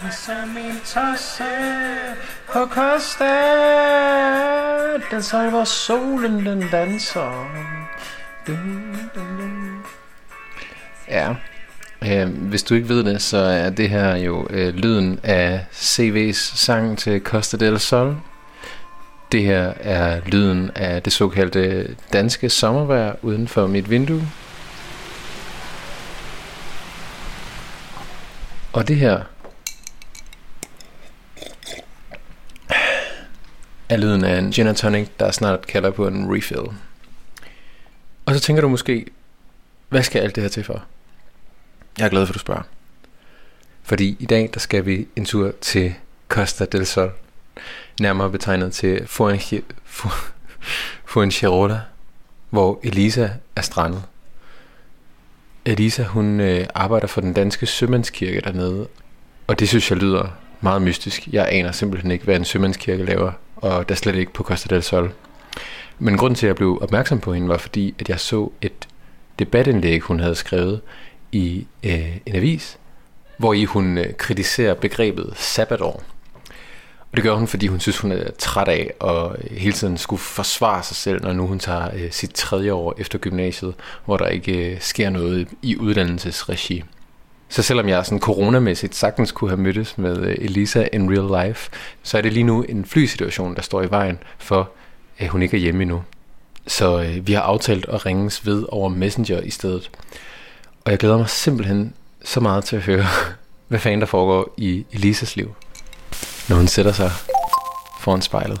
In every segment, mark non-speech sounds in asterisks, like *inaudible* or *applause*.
Som en tosse på Costa Den sol, hvor solen den danser dun, dun, dun. Ja, øh, hvis du ikke ved det, så er det her jo øh, lyden af CV's sang til Costa del Sol. Det her er lyden af det såkaldte danske sommervejr uden for mit vindue. Og det her er lyden af en gin and tonic, der snart kalder på en refill. Og så tænker du måske, hvad skal alt det her til for? Jeg er glad for, at du spørger. Fordi i dag, der skal vi en tur til Costa del Sol. Nærmere betegnet til Fuengirola, hvor Elisa er strandet. Elisa, hun øh, arbejder for den danske sømandskirke dernede, og det synes jeg lyder meget mystisk. Jeg aner simpelthen ikke, hvad en sømandskirke laver, og der slet ikke på Costa del Sol. Men grunden til, at jeg blev opmærksom på hende, var fordi, at jeg så et debatindlæg, hun havde skrevet i øh, en avis, hvor i hun øh, kritiserer begrebet sabbatår. Og det gør hun, fordi hun synes, hun er træt af at øh, hele tiden skulle forsvare sig selv, når nu hun tager øh, sit tredje år efter gymnasiet, hvor der ikke øh, sker noget i uddannelsesregi. Så selvom jeg sådan coronamæssigt sagtens kunne have mødtes med øh, Elisa in real life, så er det lige nu en flysituation, der står i vejen for, at hun ikke er hjemme endnu. Så øh, vi har aftalt at ringes ved over Messenger i stedet. Og jeg glæder mig simpelthen så meget til at høre, *laughs* hvad fanden der foregår i Elisas liv, når hun sætter sig foran spejlet.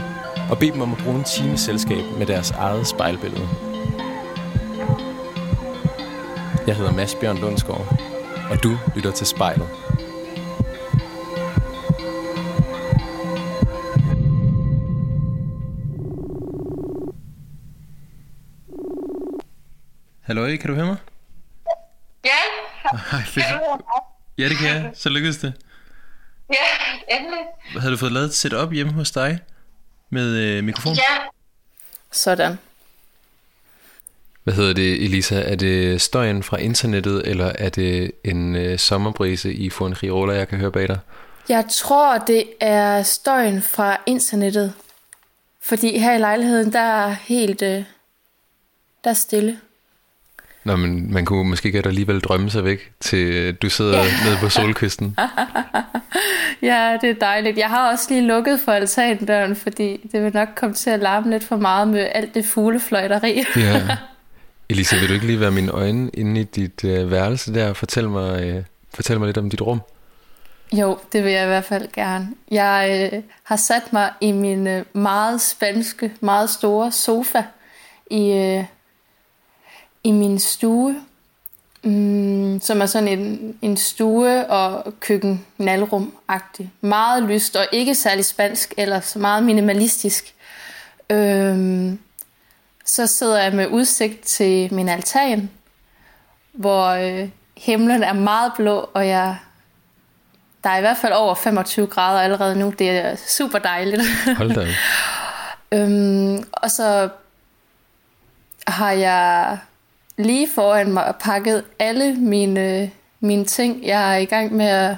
og bede dem om at bruge en time selskab med deres eget spejlbillede. Jeg hedder Mads Bjørn Lundsgaard, og du lytter til spejlet. Hallo, kan du høre mig? Ja. Hej, fedt. Ja, det kan jeg. Så lykkedes det. Ja, endelig. Havde du fået lavet et setup hjemme hos dig med øh, mikrofon? Ja. Sådan. Hvad hedder det, Elisa? Er det støjen fra internettet, eller er det en øh, sommerbrise i Fuengirola, jeg kan høre bag dig? Jeg tror, det er støjen fra internettet. Fordi her i lejligheden, der er helt... Øh, der er stille. Nå, men man kunne måske godt alligevel drømme sig væk, til du sidder ja. nede på solkysten. *laughs* Ja, det er dejligt. Jeg har også lige lukket for altandøren, fordi det vil nok komme til at larme lidt for meget med alt det fuglefløjteri. ja. *laughs* Elisa, vil du ikke lige være mine øjne inde i dit øh, værelse der og fortæl mig, øh, fortæl mig lidt om dit rum? Jo, det vil jeg i hvert fald gerne. Jeg øh, har sat mig i min øh, meget spanske, meget store sofa i, øh, i min stue, mm, som er sådan en, en stue- og køkken-nalrum-agtig. Meget lyst og ikke særlig spansk, ellers meget minimalistisk. Øhm, så sidder jeg med udsigt til min altan, hvor øh, himlen er meget blå, og jeg der er i hvert fald over 25 grader allerede nu. Det er super dejligt. Hold da. *laughs* øhm, og så har jeg lige foran mig pakket alle mine, mine ting. Jeg er i gang med at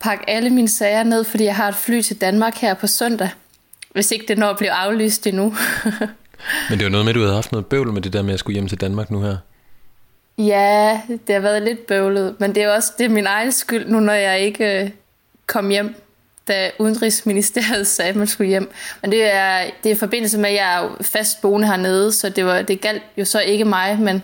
pakke alle mine sager ned, fordi jeg har et fly til Danmark her på søndag. Hvis ikke det når at blive aflyst endnu. *laughs* Men det var noget med, at du havde haft noget bøvl med det der med at skulle hjem til Danmark nu her. Ja, det har været lidt bøvlet, men det er også det er min egen skyld nu, når jeg ikke øh, kom hjem, da Udenrigsministeriet *laughs* sagde, at man skulle hjem. Men det er, det er i forbindelse med, at jeg er fast boende hernede, så det, var, det galt jo så ikke mig, men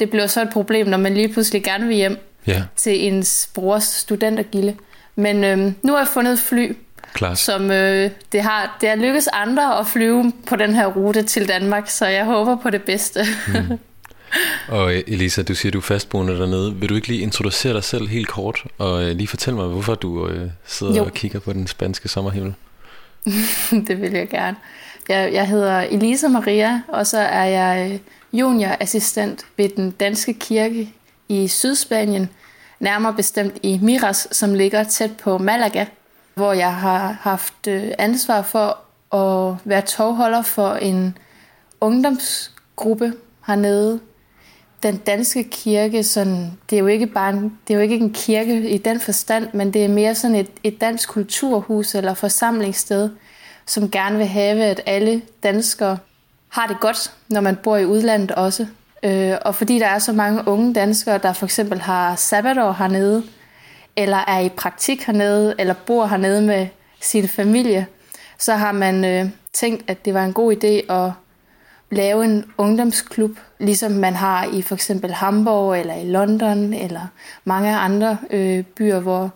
det bliver så et problem, når man lige pludselig gerne vil hjem Ja, til ens brors studentergilde. Men øhm, nu har jeg fundet et fly, klart. som øh, det har det har lykkes andre at flyve på den her rute til Danmark, så jeg håber på det bedste. *laughs* Og Elisa, du siger, du er fastboende dernede. Vil du ikke lige introducere dig selv helt kort, og øh, lige fortælle mig, hvorfor du øh, sidder jo. og kigger på den spanske sommerhimmel? *laughs* det vil jeg gerne. Jeg, jeg hedder Elisa Maria, og så er jeg øh, juniorassistent ved den danske kirke i Sydspanien, nærmere bestemt i Miras, som ligger tæt på Malaga, hvor jeg har haft øh, ansvar for at være tovholder for en ungdomsgruppe hernede. Den danske kirke, sådan, det er jo ikke bare en, det er jo ikke en kirke i den forstand, men det er mere sådan et, et dansk kulturhus eller forsamlingssted, som gerne vil have, at alle danskere har det godt, når man bor i udlandet også. Øh, og fordi der er så mange unge danskere, der for eksempel har sabbatår hernede, eller er i praktik hernede, eller bor hernede med sin familie, så har man øh, tænkt, at det var en god idé at lave en ungdomsklub, ligesom man har i for eksempel Hamburg eller i London eller mange andre øh, byer, hvor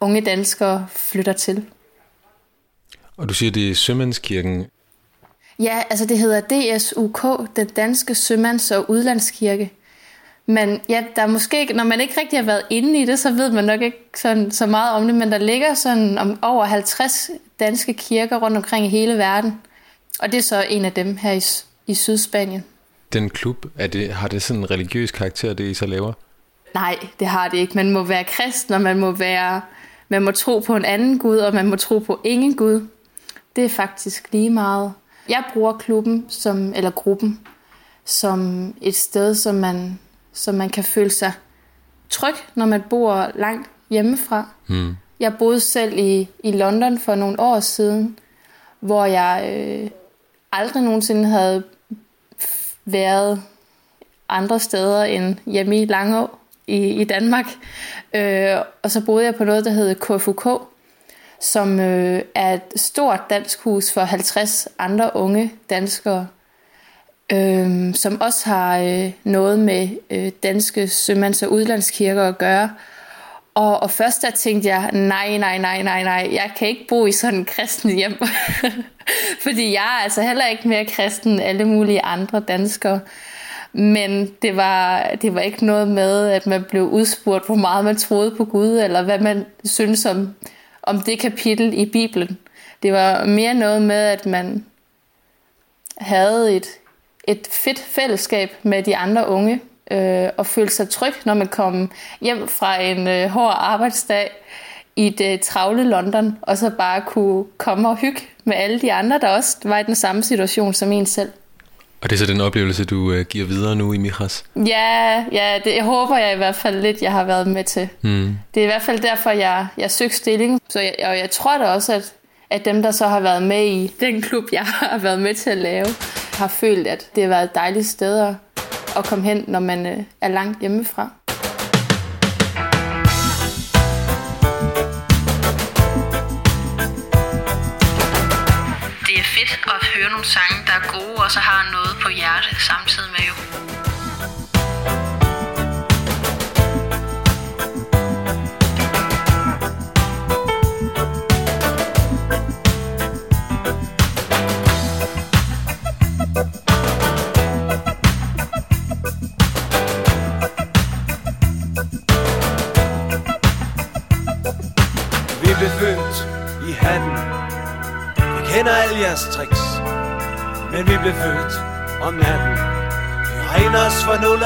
unge danskere flytter til. Og du siger, det er Sømandskirken. Ja, altså det hedder DSUK, den danske sømands- og udlandskirke. Men ja, der er måske ikke, når man ikke rigtig har været inde i det, så ved man nok ikke sådan, så meget om det, men der ligger sådan om over 50 danske kirker rundt omkring i hele verden. Og det er så en af dem her i, i Sydspanien. Den klub, er det, har det sådan en religiøs karakter, det I så laver? Nej, det har det ikke. Man må være kristen, og man må, være, man må tro på en anden Gud, og man må tro på ingen Gud. Det er faktisk lige meget. Jeg bruger klubben, som, eller gruppen, som et sted, som man, som man kan føle sig tryg, når man bor langt hjemmefra. Mm. Jeg boede selv i, i London for nogle år siden, hvor jeg øh, aldrig nogensinde havde været andre steder end hjemme i Langå i, i Danmark. Øh, og så boede jeg på noget, der hed KFUK, som øh, er et stort dansk hus for 50 andre unge danskere, øh, som også har øh, noget med øh, danske sømands- og udlandskirker at gøre. Og, og først der tænkte jeg, nej, nej, nej, nej, nej, jeg kan ikke bo i sådan en kristen hjem. *laughs* Fordi jeg er altså heller ikke mere kristen end alle mulige andre danskere. Men det var, det var ikke noget med, at man blev udspurgt, hvor meget man troede på Gud, eller hvad man synes om, om det kapitel i Bibelen. Det var mere noget med, at man havde et, et fedt fællesskab med de andre unge, øh, og følte sig tryg, når man kom hjem fra en øh, hård arbejdsdag i det travle London, og så bare kunne komme og hygge med alle de andre, der også var i den samme situation som en selv. Og det er så den oplevelse, du øh, giver videre nu i Mihras? Ja, ja det jeg håber jeg i hvert fald lidt, jeg har været med til. Mm. Det er i hvert fald derfor, jeg, jeg søgte stilling. Så jeg, og jeg tror da også, at, at dem, der så har været med i den klub, jeg *laughs* har været med til at lave, har følt, at det har været et dejligt sted at at komme hen, når man øh, er langt hjemmefra. Det er fedt at høre nogle sange, der er gode, og så har noget på hjertet samtidig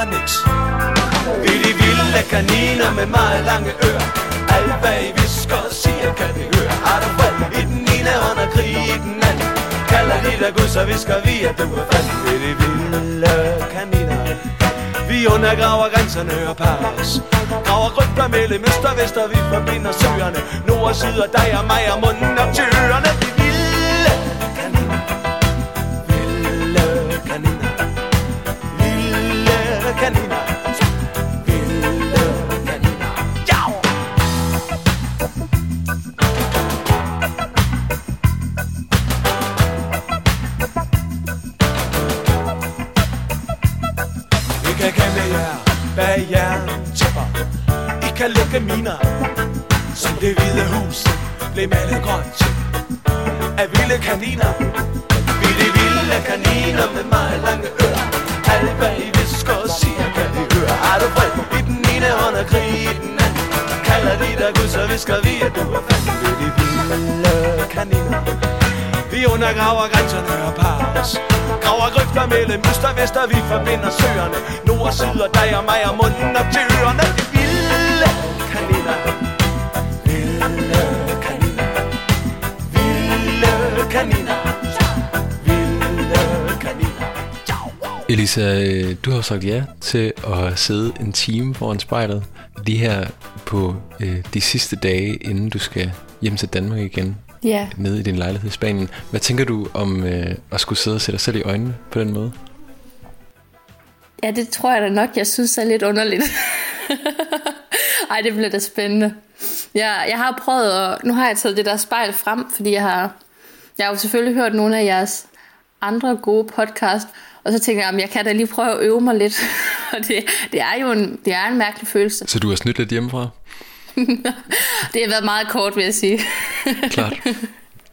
eller niks Vi er de vilde kaniner med meget lange ører. Alt hvad I visker og siger kan vi høre. Har du fred i den ene hånd og krig i den anden? Kalder de dig Gud, så visker vi at du er fred Vi er de vilde kaniner. Vi undergraver grænserne og pas Graver rygter mellem øst og vest Og vi forbinder søerne. Nord og syd og dig og mig og munden og tyrene Vi blev grønt Af vilde kaniner. Vilde, vilde kaniner med meget lange ører. Alt hvad I visker og siger, kan vi høre. Har du vred i den ene hånd og krig i den anden? Kalder de dig Gud, så visker vi, at du er fanden Vi de vilde kaniner. Vi undergraver grænserne og parer os Graver grøfter mellem øst og vest, og vi forbinder søerne. Nord og syd og dig og mig og munden op til ørerne De vilde kaniner. Kaniner. Vilde kaniner. Elisa, øh, du har sagt ja til at sidde en time foran spejlet lige her på øh, de sidste dage, inden du skal hjem til Danmark igen, Ja, nede i din lejlighed i Spanien. Hvad tænker du om øh, at skulle sidde og se dig selv i øjnene på den måde? ja det tror jeg da nok, jeg synes er lidt underligt. *laughs* Ej, det bliver da spændende. Jeg, jeg har prøvet at... Nu har jeg taget det der spejl frem, fordi jeg har... Jeg har jo selvfølgelig hørt nogle af jeres andre gode podcast, og så tænker jeg, at jeg kan da lige prøve at øve mig lidt. *laughs* Og det, det er jo en, det er en mærkelig følelse. Så du har snydt lidt hjemmefra? *laughs* Det har været meget kort, vil jeg sige. *laughs* Klart.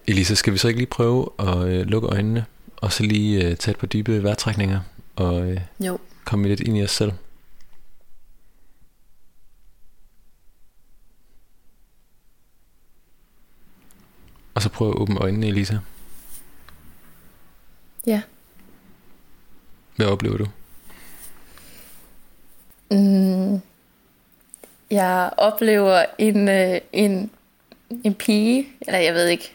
Elisa, skal vi så ikke lige prøve at øh, lukke øjnene, og så lige øh, tage et par dybe vejrtrækninger, og øh, Jo. komme lidt ind i os selv? Og så prøv at åbne øjnene, Elisa. Ja. Hvad oplever du? Mm, jeg oplever en, øh, en, en pige, eller jeg ved ikke,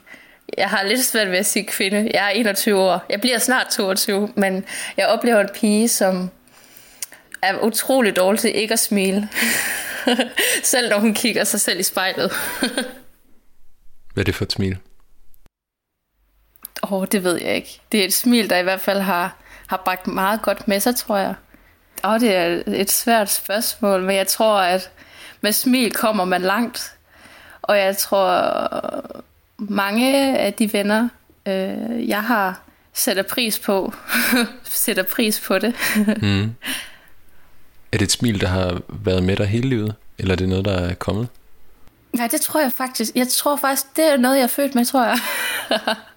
jeg har lidt svært ved at sige kvinde. Jeg er 21 år. Jeg bliver snart 22, men jeg oplever en pige, som er utrolig dårlig til ikke at smile. *laughs* selv når hun kigger sig selv i spejlet. *laughs* Hvad er det for et smil? Åh, oh, det ved jeg ikke. Det er et smil, der i hvert fald har, har bragt meget godt med sig, tror jeg. Åh, oh, det er et svært spørgsmål, men jeg tror, at med smil kommer man langt. Og jeg tror, mange af de venner, øh, jeg har, sætter pris på, *laughs* sætter pris på det. *laughs* Mm. Er det et smil, der har været med dig hele livet? Eller er det noget, der er kommet? Nej, det tror jeg faktisk. Jeg tror faktisk, det er noget, jeg er født med, tror jeg. *laughs*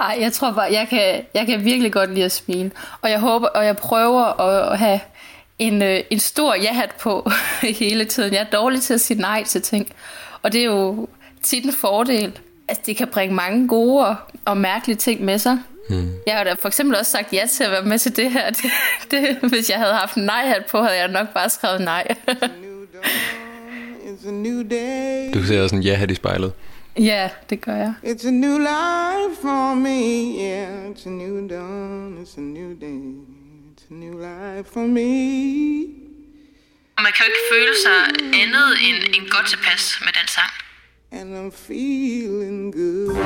Ej, jeg tror bare, jeg kan, jeg kan virkelig godt lide at smile. Og jeg håber, og jeg prøver at, have en, øh, en stor ja-hat på *laughs* hele tiden. Jeg er dårlig til at sige nej til ting. Og det er jo tit en fordel. Altså, det kan bringe mange gode og, og mærkelige ting med sig. Hmm. Jeg har da for eksempel også sagt ja til at være med til det her. *laughs* Det, det, hvis jeg havde haft en nej-hat på, havde jeg nok bare skrevet nej. *laughs* Du ser også en ja-hat i spejlet. Ja, det gør jeg. It's a new life for me. Yeah, it's a new dawn. It's a new day. It's a new life for me. Og man kan jo ikke føle sig andet end, end godt tilpas med den sang. And I'm feeling good.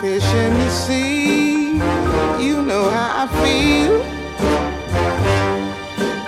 Fish in the sea, you know how I feel.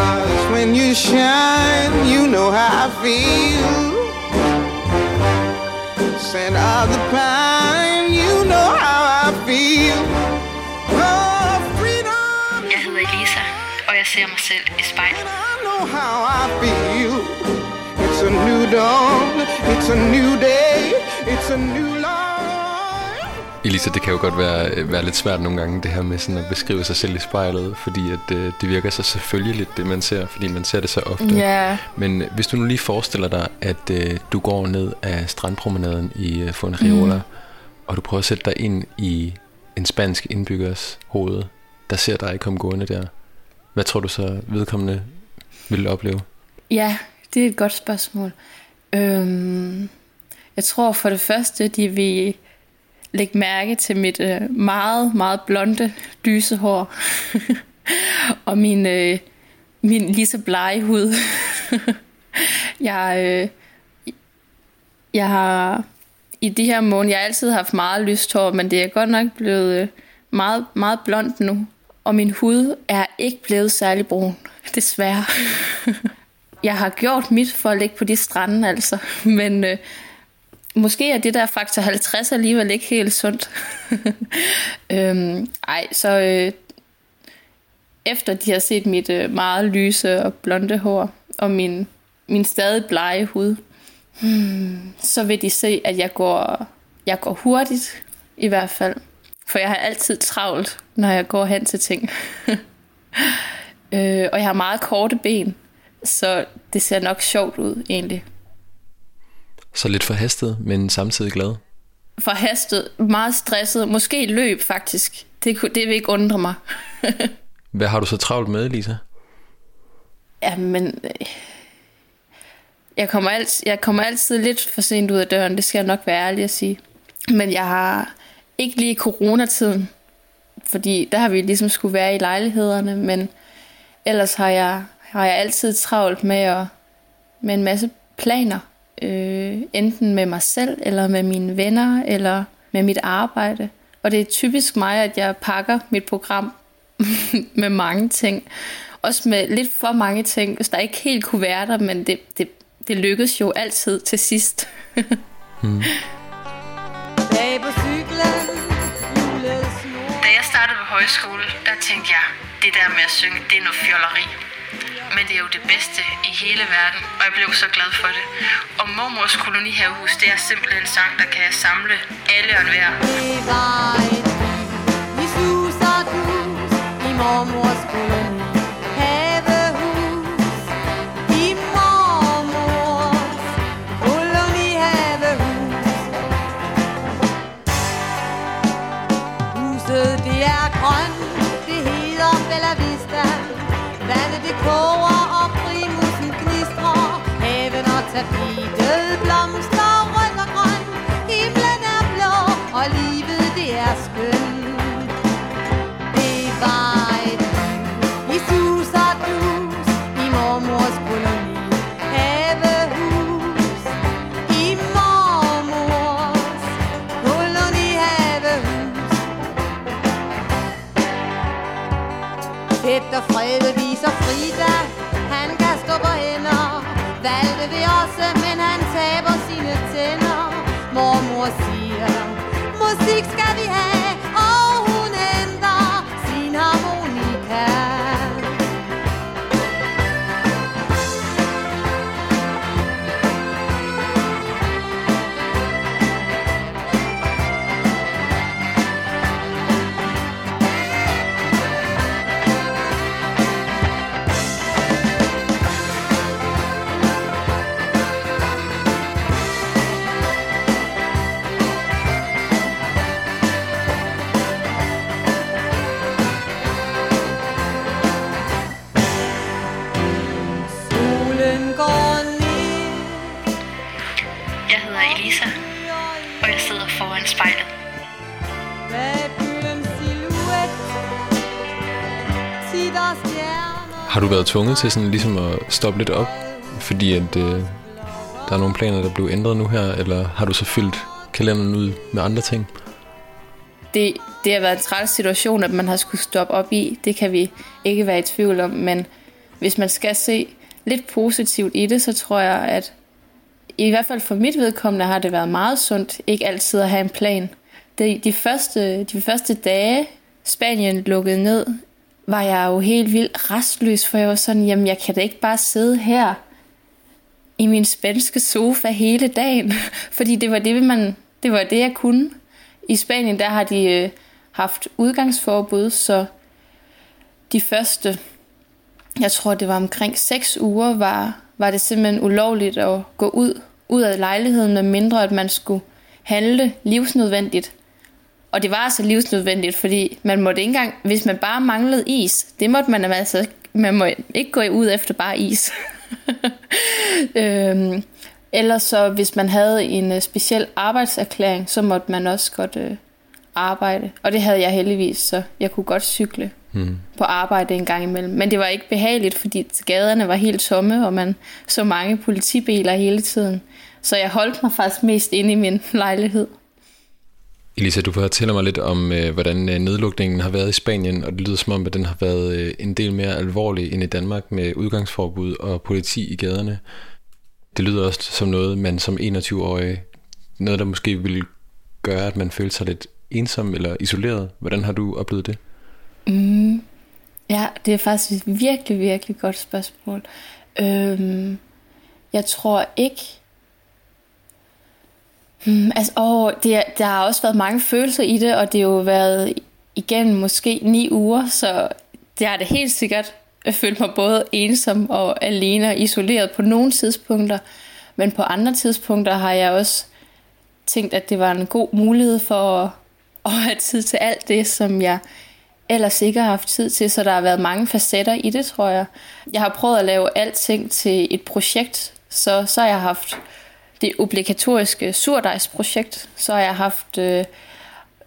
Stars, when you shine, you know how I feel. Scent of the pine, you know how I feel. Oh, freedom, Jeg hedder Elisa, og jeg ser mig selv i spejlet. I know how I feel. It's a new dawn, it's a new day, it's a new life. Elisa, det kan jo godt være, være lidt svært nogle gange, det her med sådan at beskrive sig selv i spejlet, fordi at, øh, det virker så selvfølgeligt, det man ser, fordi man ser det så ofte. Ja. Men hvis du nu lige forestiller dig, at øh, du går ned af strandpromenaden i øh, Fuenriola, mm. og du prøver at sætte dig ind i en spansk indbyggers hoved, der ser dig komme gående der, hvad tror du så vedkommende vil opleve? Ja, det er et godt spørgsmål. Øhm, jeg tror for det første, de vil lægge mærke til mit øh, meget, meget blonde, lyse hår. *laughs* og min, øh, min lige så blege hud. *laughs* jeg, øh, jeg har i de her måneder, jeg har altid haft meget lyst hår, men det er godt nok blevet øh, meget, meget blondt nu. Og min hud er ikke blevet særlig brun, desværre. *laughs* jeg har gjort mit for at ligge på de strande, altså. Men øh, måske er det der faktor 50 alligevel ikke helt sundt. *laughs* øhm, ej, så øh, efter de har set mit øh, meget lyse og blonde hår, og min, min stadig blege hud, hmm, så vil de se, at jeg går, jeg går hurtigt, i hvert fald. For jeg har altid travlt, når jeg går hen til ting. *laughs* øh, og jeg har meget korte ben, så det ser nok sjovt ud, egentlig. Så lidt forhastet, men samtidig glad? Forhastet, meget stresset, måske løb faktisk. Det, det vil ikke undre mig. *laughs* Hvad har du så travlt med, Lisa? Jamen, øh, jeg kommer, alt, jeg kommer altid lidt for sent ud af døren, det skal jeg nok være ærlig at sige. Men jeg har ikke lige coronatiden, fordi der har vi ligesom skulle være i lejlighederne, men ellers har jeg, har jeg altid travlt med, at, med en masse planer. Øh, enten med mig selv, eller med mine venner, eller med mit arbejde. Og det er typisk mig, at jeg pakker mit program *laughs* med mange ting. Også med lidt for mange ting, hvis der ikke helt kunne være der, men det, det, det lykkedes jo altid til sidst. *laughs* hmm. Da jeg startede på højskole, der tænkte jeg, det der med at synge, det er noget fjolleri. Men det er jo det bedste i hele verden, og jeg blev så glad for det. Og mormors kolonihavehus, det er simpelthen en sang, der kan samle alle og enhver. Vi suser dus i mormors Har du været tvunget til sådan ligesom at stoppe lidt op, fordi at øh, der er nogle planer, der blev ændret nu her, eller har du så fyldt kalenderen ud med andre ting? Det, det har været en træls situation, at man har skulle stoppe op i. Det kan vi ikke være i tvivl om, men hvis man skal se lidt positivt i det, så tror jeg, at i hvert fald for mit vedkommende har det været meget sundt, ikke altid at have en plan. De, de, første, de første dage, Spanien lukkede ned, var jeg jo helt vildt restløs, for jeg var sådan, jamen jeg kan da ikke bare sidde her i min spanske sofa hele dagen, *laughs* fordi det var det, man, det var det, jeg kunne. I Spanien, der har de øh, haft udgangsforbud, så de første, jeg tror det var omkring 6 uger, var, var det simpelthen ulovligt at gå ud, ud af lejligheden, med mindre at man skulle handle livsnødvendigt. Og det var altså livsnødvendigt, fordi man måtte ikke engang, hvis man bare manglede is, det måtte man altså, man må ikke gå ud efter bare is. *laughs* øhm, ellers så, hvis man havde en uh, speciel arbejdserklæring, så måtte man også godt uh, arbejde. Og det havde jeg heldigvis, så jeg kunne godt cykle mm. på arbejde en gang imellem. Men det var ikke behageligt, fordi gaderne var helt tomme, og man så mange politibiler hele tiden. Så jeg holdt mig faktisk mest inde i min *laughs* lejlighed. Elisa, du fortæller mig lidt om, øh, hvordan øh, nedlukningen har været i Spanien, og det lyder som om, at den har været øh, en del mere alvorlig end i Danmark med udgangsforbud og politi i gaderne. Det lyder også som noget, man som 21-årig, noget der måske ville gøre, at man følte sig lidt ensom eller isoleret. Hvordan har du oplevet det? Mm, ja, det er faktisk et virkelig, virkelig godt spørgsmål. Øhm, jeg tror ikke, Hmm, altså, åh, det, der har også været mange følelser i det, og det har jo været igennem måske ni uger, så det har det helt sikkert følt mig både ensom og alene og isoleret på nogle tidspunkter, men på andre tidspunkter har jeg også tænkt, at det var en god mulighed for at, at have tid til alt det, som jeg ellers ikke har haft tid til, så der har været mange facetter i det, tror jeg. Jeg har prøvet at lave alting til et projekt, så, så har jeg haft det obligatoriske surdejsprojekt. Så har jeg haft øh,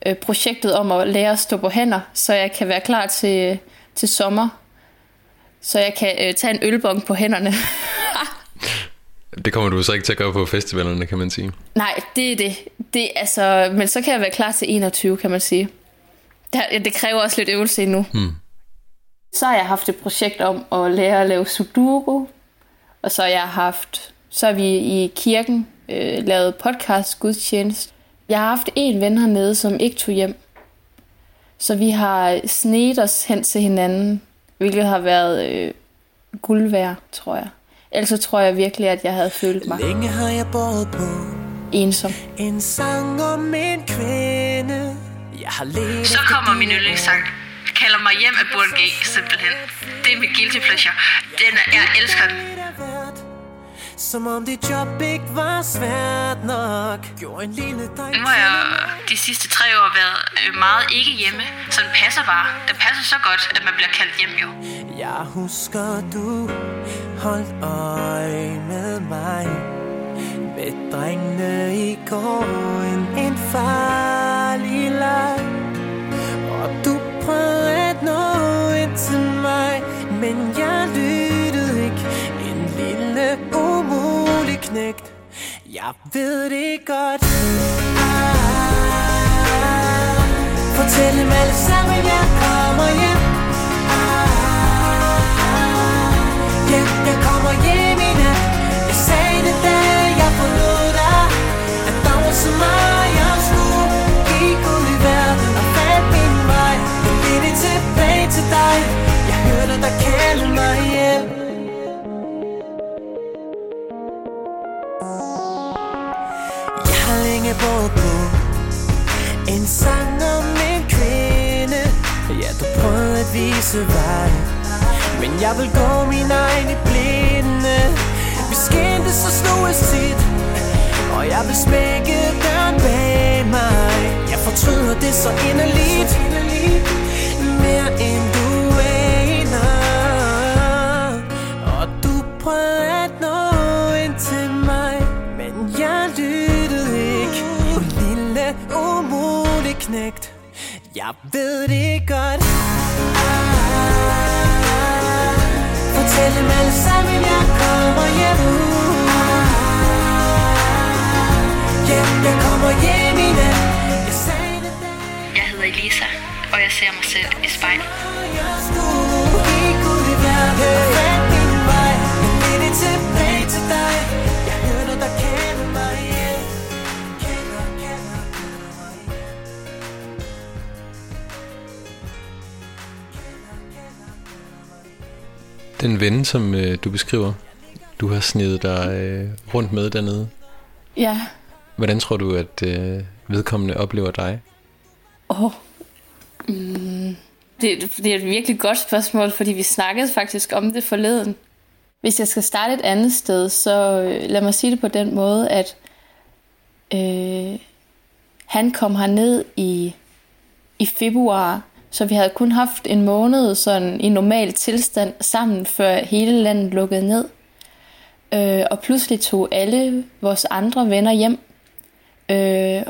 øh, projektet om at lære at stå på hænder, så jeg kan være klar til, til sommer. Så jeg kan øh, tage en ølbong på hænderne. *laughs* det kommer du så ikke til at gøre på festivalerne, kan man sige. Nej, det er det. det altså, men så kan jeg være klar til 21, kan man sige. Det, det kræver også lidt øvelse endnu. Hmm. Så har jeg haft et projekt om at lære at lave sudoku, og så har jeg haft så har vi i kirken øh, lavet podcast gudstjeneste. Jeg har haft en ven hernede, som ikke tog hjem. Så vi har snedt os hen til hinanden, hvilket har været øh, guld værd, tror jeg. Ellers så tror jeg virkelig, at jeg havde følt mig Længe har jeg båret på ensom. En sang om en kvinde Jeg har let Så kommer min yndlingssang. Kalder mig hjem af Burn G, simpelthen. Det er mit guilty pleasure. Den, jeg elsker den. Som om dit job ikke var svært nok. Gjorde en lille dig Nu har jeg de sidste tre år været øh, meget ikke hjemme, så den passer bare. Den passer så godt, at man bliver kaldt hjem jo. Jeg husker du holdt øje med mig. Med drengene i går en, en farlig leg. Og du prøvede at nå ind til mig. Men jeg lyttede ikke. En lille umulig knægt. Jeg ved det godt. Ah, Fortæl dem alle sammen, jeg kommer hjem. Ah, Ja, jeg kommer hjem i nat. Jeg sagde det, da jeg forlod dig. At der var så meget, jeg skulle Gik ud i verden og fandt min vej. Men blev det tilbage til dig. Jeg hørte dig kalde mig hjem. Har på En sang om en kvinde. Ja, du prøvede at vise vej. Men jeg vil gå min egen i blinde. Vi skændtes og sloges tit Og jeg vil smække døren bag mig. Jeg fortryder det så inderligt. Mere end du aner. Og du prøver Jeg ved det godt. Fortæl dem alle sammen jeg kommer hjem yeah, Jeg kommer hjem i nat. Jeg sagde det da. Jeg hedder Elisa, og jeg ser mig selv i spejlet. jeg skulle Gik ud i verden Den ven, som øh, du beskriver, du har snedet dig øh, rundt med dernede. Ja, Hvordan tror du, at øh, vedkommende oplever dig? Åh. Mm. Det, det er et virkelig godt spørgsmål, fordi vi snakkede faktisk om det forleden. Hvis jeg skal starte et andet sted, så øh, lad mig sige det på den måde, at øh, han kom herned i i februar, så vi havde kun haft en måned sådan i normal tilstand sammen, før hele landet lukkede ned. Øh, og pludselig tog alle vores andre venner hjem. Øh,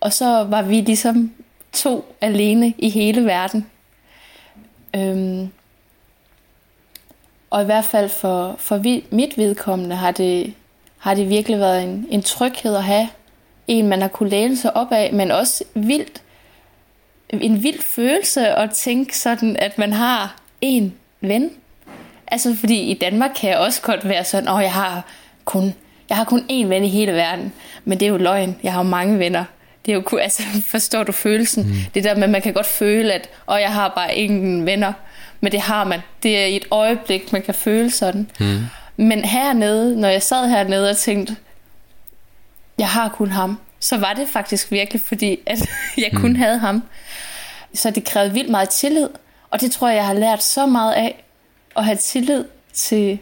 og så var vi ligesom to alene i hele verden. Øh, og i hvert fald for, for vi, mit vedkommende har det, har det virkelig været en, en tryghed at have. En, man har kunne læne sig op af, men også vildt, en vild følelse at tænke sådan, at man har en ven. Altså, fordi i Danmark kan jeg også godt være sådan, at jeg har kun jeg har kun én ven i hele verden, men det er jo løgn. Jeg har jo mange venner. Det er jo, altså, *laughs* forstår du følelsen? Mm. Det der med, man kan godt føle, at og jeg har bare ingen venner. Men det har man. Det er i et øjeblik, man kan føle sådan. Mm. Men hernede, når jeg sad hernede og tænkte, jeg har kun ham, så var det faktisk virkelig, fordi at *laughs* jeg kun mm. havde ham. Så det krævede vildt meget tillid, og det tror jeg, jeg har lært så meget af, at have tillid til,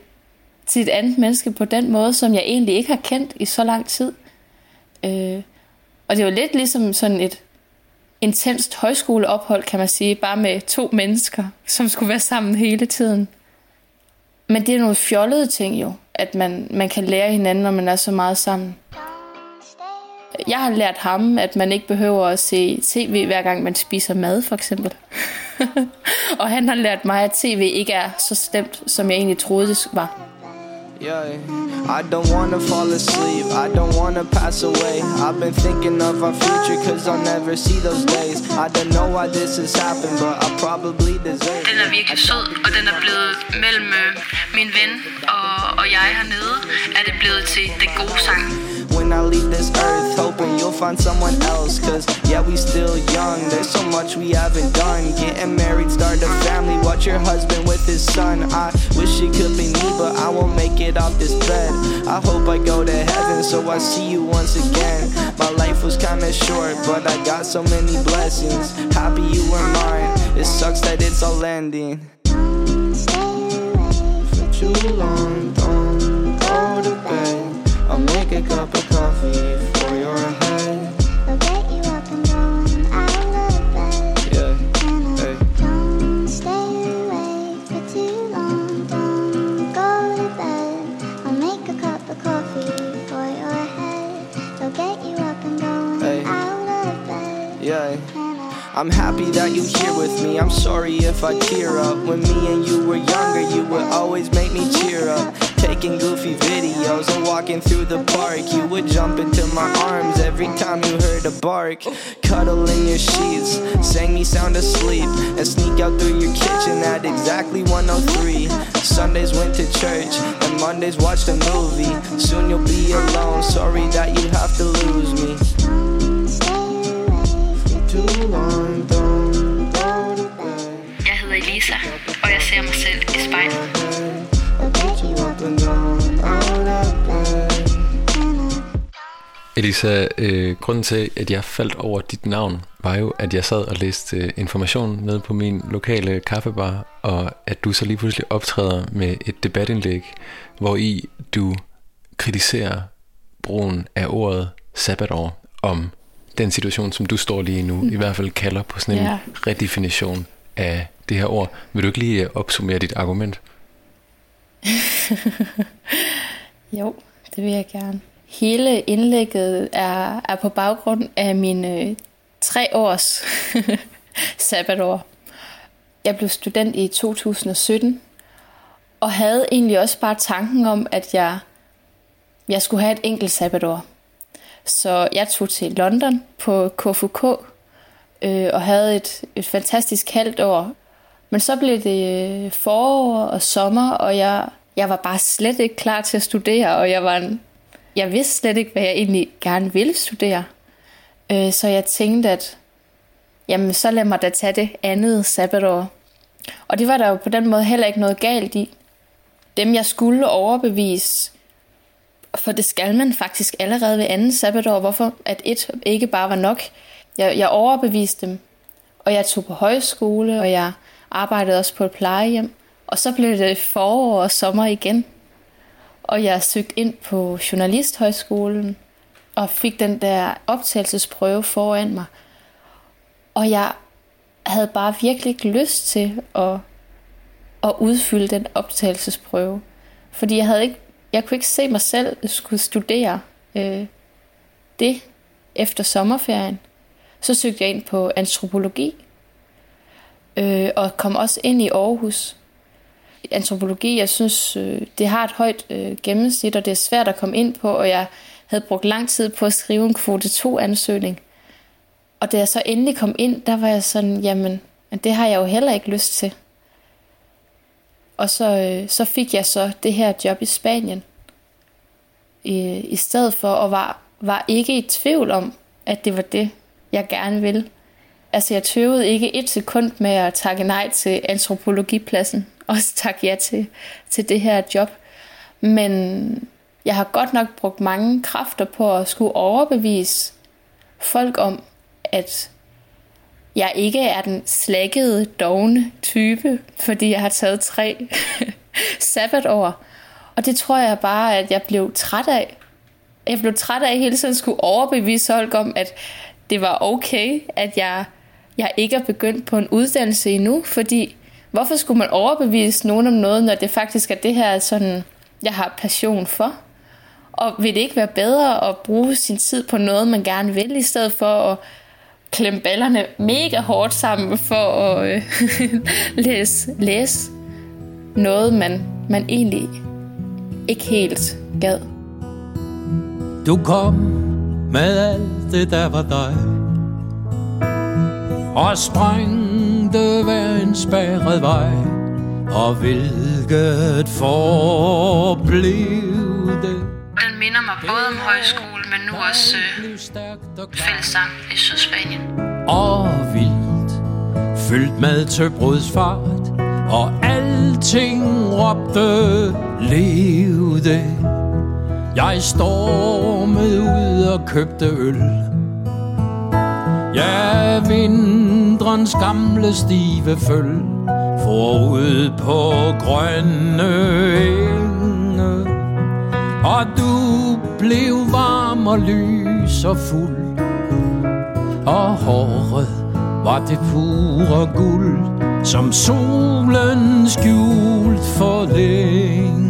til et andet menneske på den måde, som jeg egentlig ikke har kendt i så lang tid. Øh, og det var lidt ligesom sådan et intenst højskoleophold, kan man sige, bare med to mennesker, som skulle være sammen hele tiden. Men det er nogle fjollede ting jo, at man, man kan lære hinanden, når man er så meget sammen. Jeg har lært ham, at man ikke behøver at se tv, hver gang man spiser mad, for eksempel. *laughs* og han har lært mig, at tv ikke er så stemt, som jeg egentlig troede, det var. Yeah, I don't wanna fall asleep, I don't wanna pass away. I've been thinking of our future, cause I'll never see those days. I don't know why this has happened, but I probably deserve Den er virkelig sød, og den er blevet mellem øh, min ven og, og jeg hernede, er det blevet til den gode sang. When I leave this earth. Hoping you'll find someone else Cause yeah, we still young. There's so much we haven't done. Getting married, start a family Watch your husband with his son. I wish it could be me But I won't make it off this bed. I hope I go to heaven So I see you once again. My life was kinda short But I got so many blessings. Happy you were mine. It sucks that it's all ending. For too long Don't go to bed. I'll make a cup I'm happy that you here with me. I'm sorry if I tear up. When me and you were younger, you would always make me cheer up. Taking goofy videos and walking through the park. You would jump into my arms every time you heard a bark. Cuddle in your sheets, sang me sound asleep, and sneak out through your kitchen at exactly 103. Sundays went to church, and Mondays watched a movie. Soon you'll be alone, sorry that you have to lose me. Jeg hedder Elisa, og jeg ser mig selv i spejlet. Elisa, øh, grunden til, at jeg faldt over dit navn, var jo, at jeg sad og læste øh, information nede på min lokale kaffebar, og at du så lige pludselig optræder med et debatindlæg, hvor i du kritiserer brugen af ordet sabbatår om den situation, som du står lige nu, mm. i hvert fald kalder på sådan en ja. redefinition af det her ord. Vil du ikke lige øh, opsummere dit argument? *laughs* jo, det vil jeg gerne. Hele indlægget er, er på baggrund af mine tre års *laughs* sabbatår. Jeg blev student i 2017, og havde egentlig også bare tanken om, at jeg, jeg skulle have et enkelt sabbatår. Så jeg tog til London på KFUK øh, og havde et, et fantastisk halvt år. Men så blev det øh, forår og sommer, og jeg, jeg var bare slet ikke klar til at studere, og jeg var jeg vidste slet ikke, hvad jeg egentlig gerne ville studere. Øh, så jeg tænkte, at jamen, så lad mig da tage det andet sabbatår. Og det var der jo på den måde heller ikke noget galt i. Dem, jeg skulle overbevise, for det skal man faktisk allerede ved anden sabbatår, hvorfor at et ikke bare var nok. Jeg, jeg overbeviste dem, og jeg tog på højskole, og jeg arbejdede også på et plejehjem. Og så blev det forår og sommer igen. Og jeg søgte ind på Journalisthøjskolen og fik den der optagelsesprøve foran mig. Og jeg havde bare virkelig ikke lyst til at, at udfylde den optagelsesprøve. Fordi jeg havde ikke, jeg kunne ikke se mig selv skulle studere øh, det efter sommerferien. Så søgte jeg ind på antropologi, øh, og kom også ind i Aarhus. Antropologi, jeg synes, øh, det har et højt øh, gennemsnit, og det er svært at komme ind på, og jeg havde brugt lang tid på at skrive en kvote 2-ansøgning. Og da jeg så endelig kom ind, der var jeg sådan, jamen, det har jeg jo heller ikke lyst til. Og så, øh, så fik jeg så det her job i Spanien, i, i stedet for, og var, var ikke i tvivl om, at det var det, jeg gerne ville. Altså, jeg tøvede ikke et sekund med at takke nej til antropologipladsen, *laughs* og så takke ja til, til det her job. Men jeg har godt nok brugt mange kræfter på at skulle overbevise folk om, at jeg ikke er den slækkede, dogne type, fordi jeg har taget tre *laughs* sabbatår. Og det tror jeg bare, at jeg blev træt af. Jeg blev træt af hele tiden skulle overbevise folk om, at det var okay, at jeg, jeg ikke er begyndt på en uddannelse endnu, fordi hvorfor skulle man overbevise nogen om noget, når det faktisk er det her, sådan, jeg har passion for? Og vil det ikke være bedre at bruge sin tid på noget, man gerne vil, i stedet for at klemme ballerne mega hårdt sammen for at øh, *laughs* læse, læse noget, man, man egentlig ikke helt gad. Du kom med alt det, der var dig Og sprængte hver en spærret vej Og hvilket forblev det den minder mig både om højskole, men nu også øh, fællesang i Sydspanien. og vildt Fyldt med tøbrudsfart Og alting råbte Lev det Jeg stormede ud og købte øl Ja, vindrens gamle stive føl Forud på grønne el. Og du blev varm og lys og fuld. Og håret var det pure guld Som solen skjult for længe.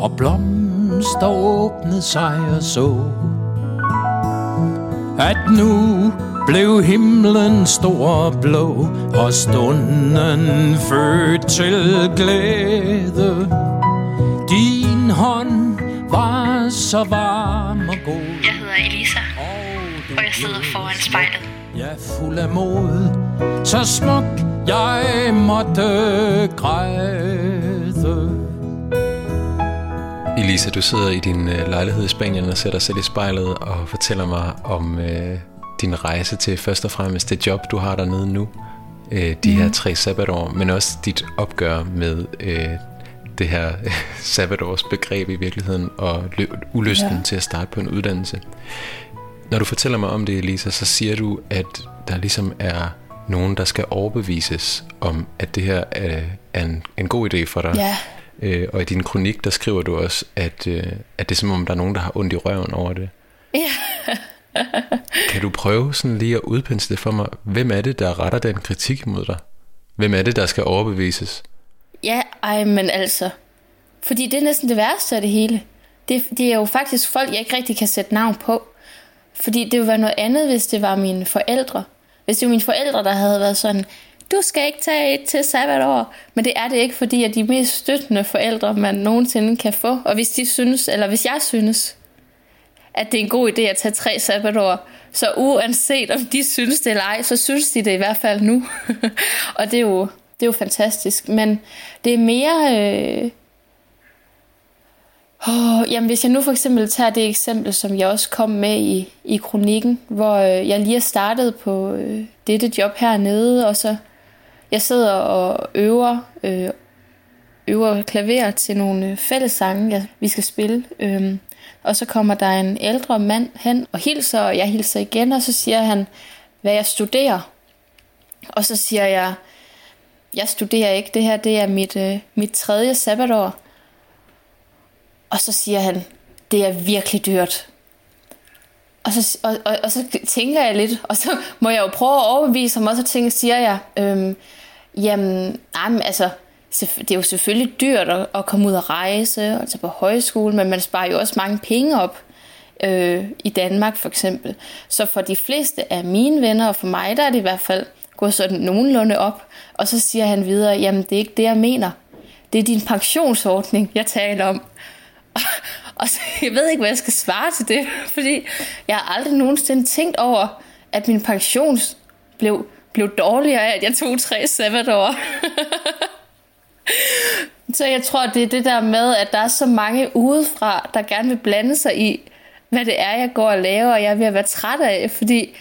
Og blomster åbnede sig og så At nu blev himlen stor og blå Og stunden født til glæde. De hånd var så varm og god Jeg hedder Elisa, og jeg sidder foran spejlet. Ja, fuld af mod Så smuk jeg måtte græde Elisa, du sidder i din øh, lejlighed i Spanien og ser dig selv i spejlet og fortæller mig om øh, din rejse til først og fremmest det job, du har dernede nu. Øh, de her tre sabbatår, men også dit opgør med øh, det her *laughs* øh, sabbatårs begreb i virkeligheden og ulysten ja. Ja. til at starte på en uddannelse. Når du fortæller mig om det, Elisa, så siger du, at der ligesom er nogen, der skal overbevises om, at det her er, er en, en god idé for dig. Ja, Øh, og i din kronik, der skriver du også, at, øh, at det er som om, der er nogen, der har ondt i røven over det. ja. *laughs* Kan du prøve sådan lige at udpensle det for mig? Hvem er det, der retter den kritik mod dig? Hvem er det, der skal overbevises? Ja, ej, men altså. Fordi det er næsten det værste af det hele. Det, det er jo faktisk folk, jeg ikke rigtig kan sætte navn på. Fordi det ville være noget andet, hvis det var mine forældre. Hvis det var mine forældre, der havde været sådan, du skal ikke tage et til sabbatår. Men det er det ikke, fordi at de mest støttende forældre, man nogensinde kan få. Og hvis de synes, eller hvis jeg synes, at det er en god idé at tage tre sabbatår, så uanset om de synes det eller ej, så synes de det i hvert fald nu. *laughs* og det er jo, det er jo fantastisk. Men det er mere... Øh... Oh, jamen hvis jeg nu for eksempel tager det eksempel, som jeg også kom med i, i kronikken, hvor øh, jeg lige er startet på øh, dette job hernede, og så jeg sidder og øver, øh, øver klaver til nogle øh, fællessange, jeg, vi skal spille. Øh, og så kommer der en ældre mand hen og hilser, og jeg hilser igen, og så siger han, hvad jeg studerer. Og så siger jeg, jeg studerer ikke, det her det er mit, øh, mit tredje sabbatår. Og så siger han, det er virkelig dyrt. Og så, og, og, og så tænker jeg lidt, og så må jeg jo prøve at overbevise ham, og så tænker, siger jeg, øhm, jamen, jamen, altså, det er jo selvfølgelig dyrt at, at komme ud og rejse og tage på højskole, men man sparer jo også mange penge op øh, i Danmark for eksempel. Så for de fleste af mine venner, og for mig, der er det i hvert fald gå sådan nogenlunde op. Og så siger han videre, jamen det er ikke det, jeg mener. Det er din pensionsordning, jeg taler om. *laughs* Og så, jeg ved ikke, hvad jeg skal svare til det, *laughs* fordi jeg har aldrig nogensinde tænkt over, at min pension blev, blev dårligere af, at jeg tog tre sabbatår. *laughs* så jeg tror, det er det der med, at der er så mange udefra, der gerne vil blande sig i, hvad det er, jeg går og laver, og jeg er ved at være træt af, fordi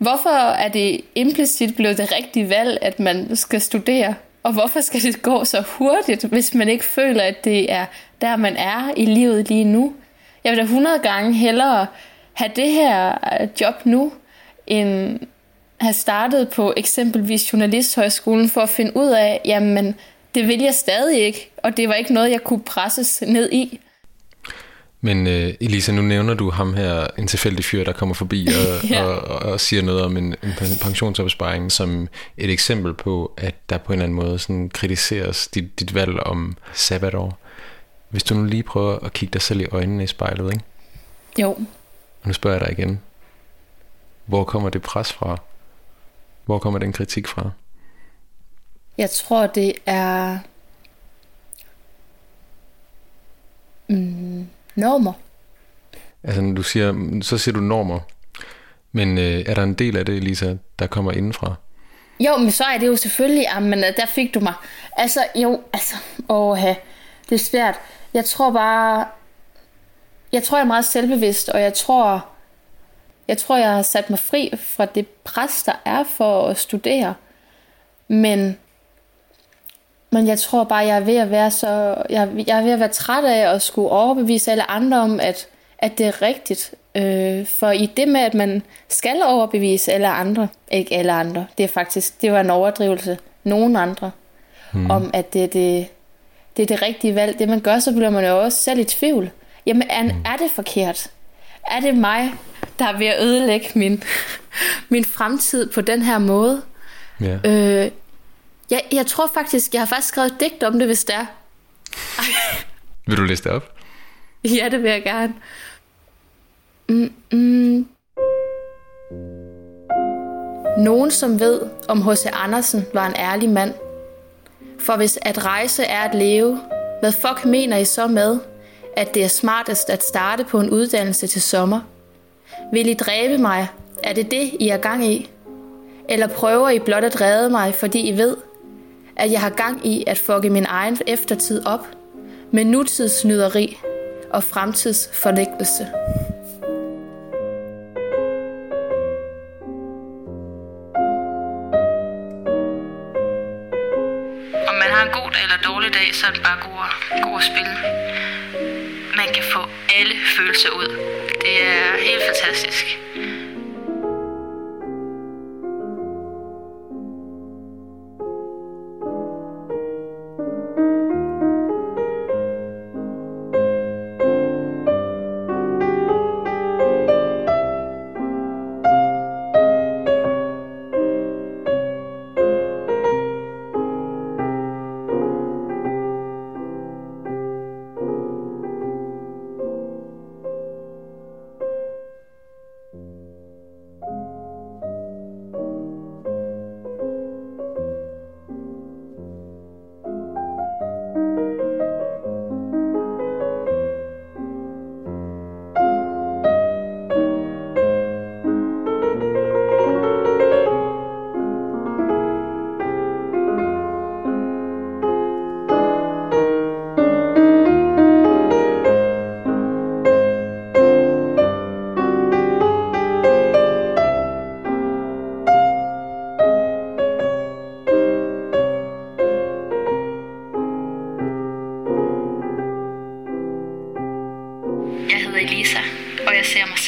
hvorfor er det implicit blevet det rigtige valg, at man skal studere? Og hvorfor skal det gå så hurtigt, hvis man ikke føler, at det er der, man er i livet lige nu? Jeg vil da 100 gange hellere have det her øh, job nu, end have startet på eksempelvis Journalisthøjskolen for at finde ud af, jamen, det vil jeg stadig ikke, og det var ikke noget, jeg kunne presses ned i. Men uh, Elisa, nu nævner du ham her, en tilfældig fyr, der kommer forbi og, *laughs* ja. og, og, og siger noget om en, en pensionsopsparing som et eksempel på, at der på en eller anden måde sådan kritiseres dit, dit valg om sabbatår. Hvis du nu lige prøver at kigge dig selv i øjnene i spejlet, ikke? Jo. Og nu spørger jeg dig igen. Hvor kommer det pres fra? Hvor kommer den kritik fra? Jeg tror, det er... Mm, normer. Altså, du siger, så siger du normer. Men øh, er der en del af det, Lisa, der kommer indenfra? Jo, men så er det jo selvfølgelig, ah, men der fik du mig. Altså, jo, altså, åh, det er svært. Jeg tror bare, jeg tror, jeg er meget selvbevidst, og jeg tror, jeg tror, jeg har sat mig fri fra det pres, der er for at studere. Men, men jeg tror bare, jeg er ved at være så, jeg, jeg er ved at være træt af at skulle overbevise alle andre om, at, at det er rigtigt. Øh, for i det med, at man skal overbevise alle andre, ikke alle andre, det er faktisk, det var en overdrivelse, nogen andre, hmm. om at det, det, det er det rigtige valg. Det man gør, så bliver man jo også selv i tvivl. Jamen, er, hmm. er det forkert? Er det mig, der er ved at ødelægge min, *laughs* min fremtid på den her måde? Ja. Øh, jeg, jeg tror faktisk, jeg har faktisk skrevet et digt om det, hvis det er. *laughs* vil du læse det op? Ja, det vil jeg gerne. Mm, mm. Nogen, som ved, om H.C. Andersen var en ærlig mand. For hvis at rejse er at leve, hvad fuck mener I så med, at det er smartest at starte på en uddannelse til sommer? Vil I dræbe mig? Er det det, I er gang i? Eller prøver I blot at redde mig, fordi I ved, at jeg har gang i at fucke min egen eftertid op med nutidsnyderi og fremtidsforlæggelse. Om man har en god dag eller dårlig dag, så er det bare god at, god at spille. Man kan få alle følelser ud. Det er helt fantastisk.